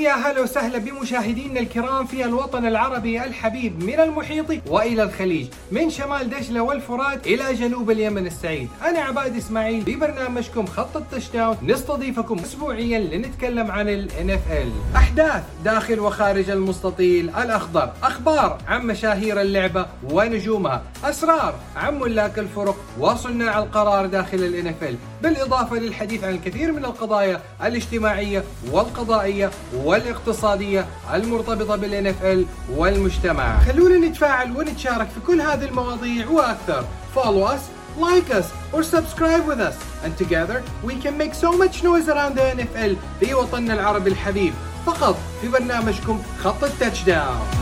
ويا هلا وسهلا بمشاهدينا الكرام في الوطن العربي الحبيب من المحيط وإلى الخليج من شمال دجلة والفرات إلى جنوب اليمن السعيد. أنا عباد إسماعيل ببرنامجكم خط التش داون نستضيفكم اسبوعيا لنتكلم عن ال NFL أحداث داخل وخارج المستطيل الاخضر أخبار عن مشاهير اللعبة ونجومها أسرار عن ملاك الفرق وصناع القرار داخل ال NFL بالإضافة للحديث عن الكثير من القضايا الاجتماعية والقضائية والاقتصادية المرتبطة بال NFL والمجتمع. خلونا نتفاعل ونتشارك في كل هذه المواضيع وأكثر. Follow us, like us, or subscribe with us. And together we can make so much noise around the NFL في وطننا العربي الحبيب. فقط في برنامجكم خط ال touchdown.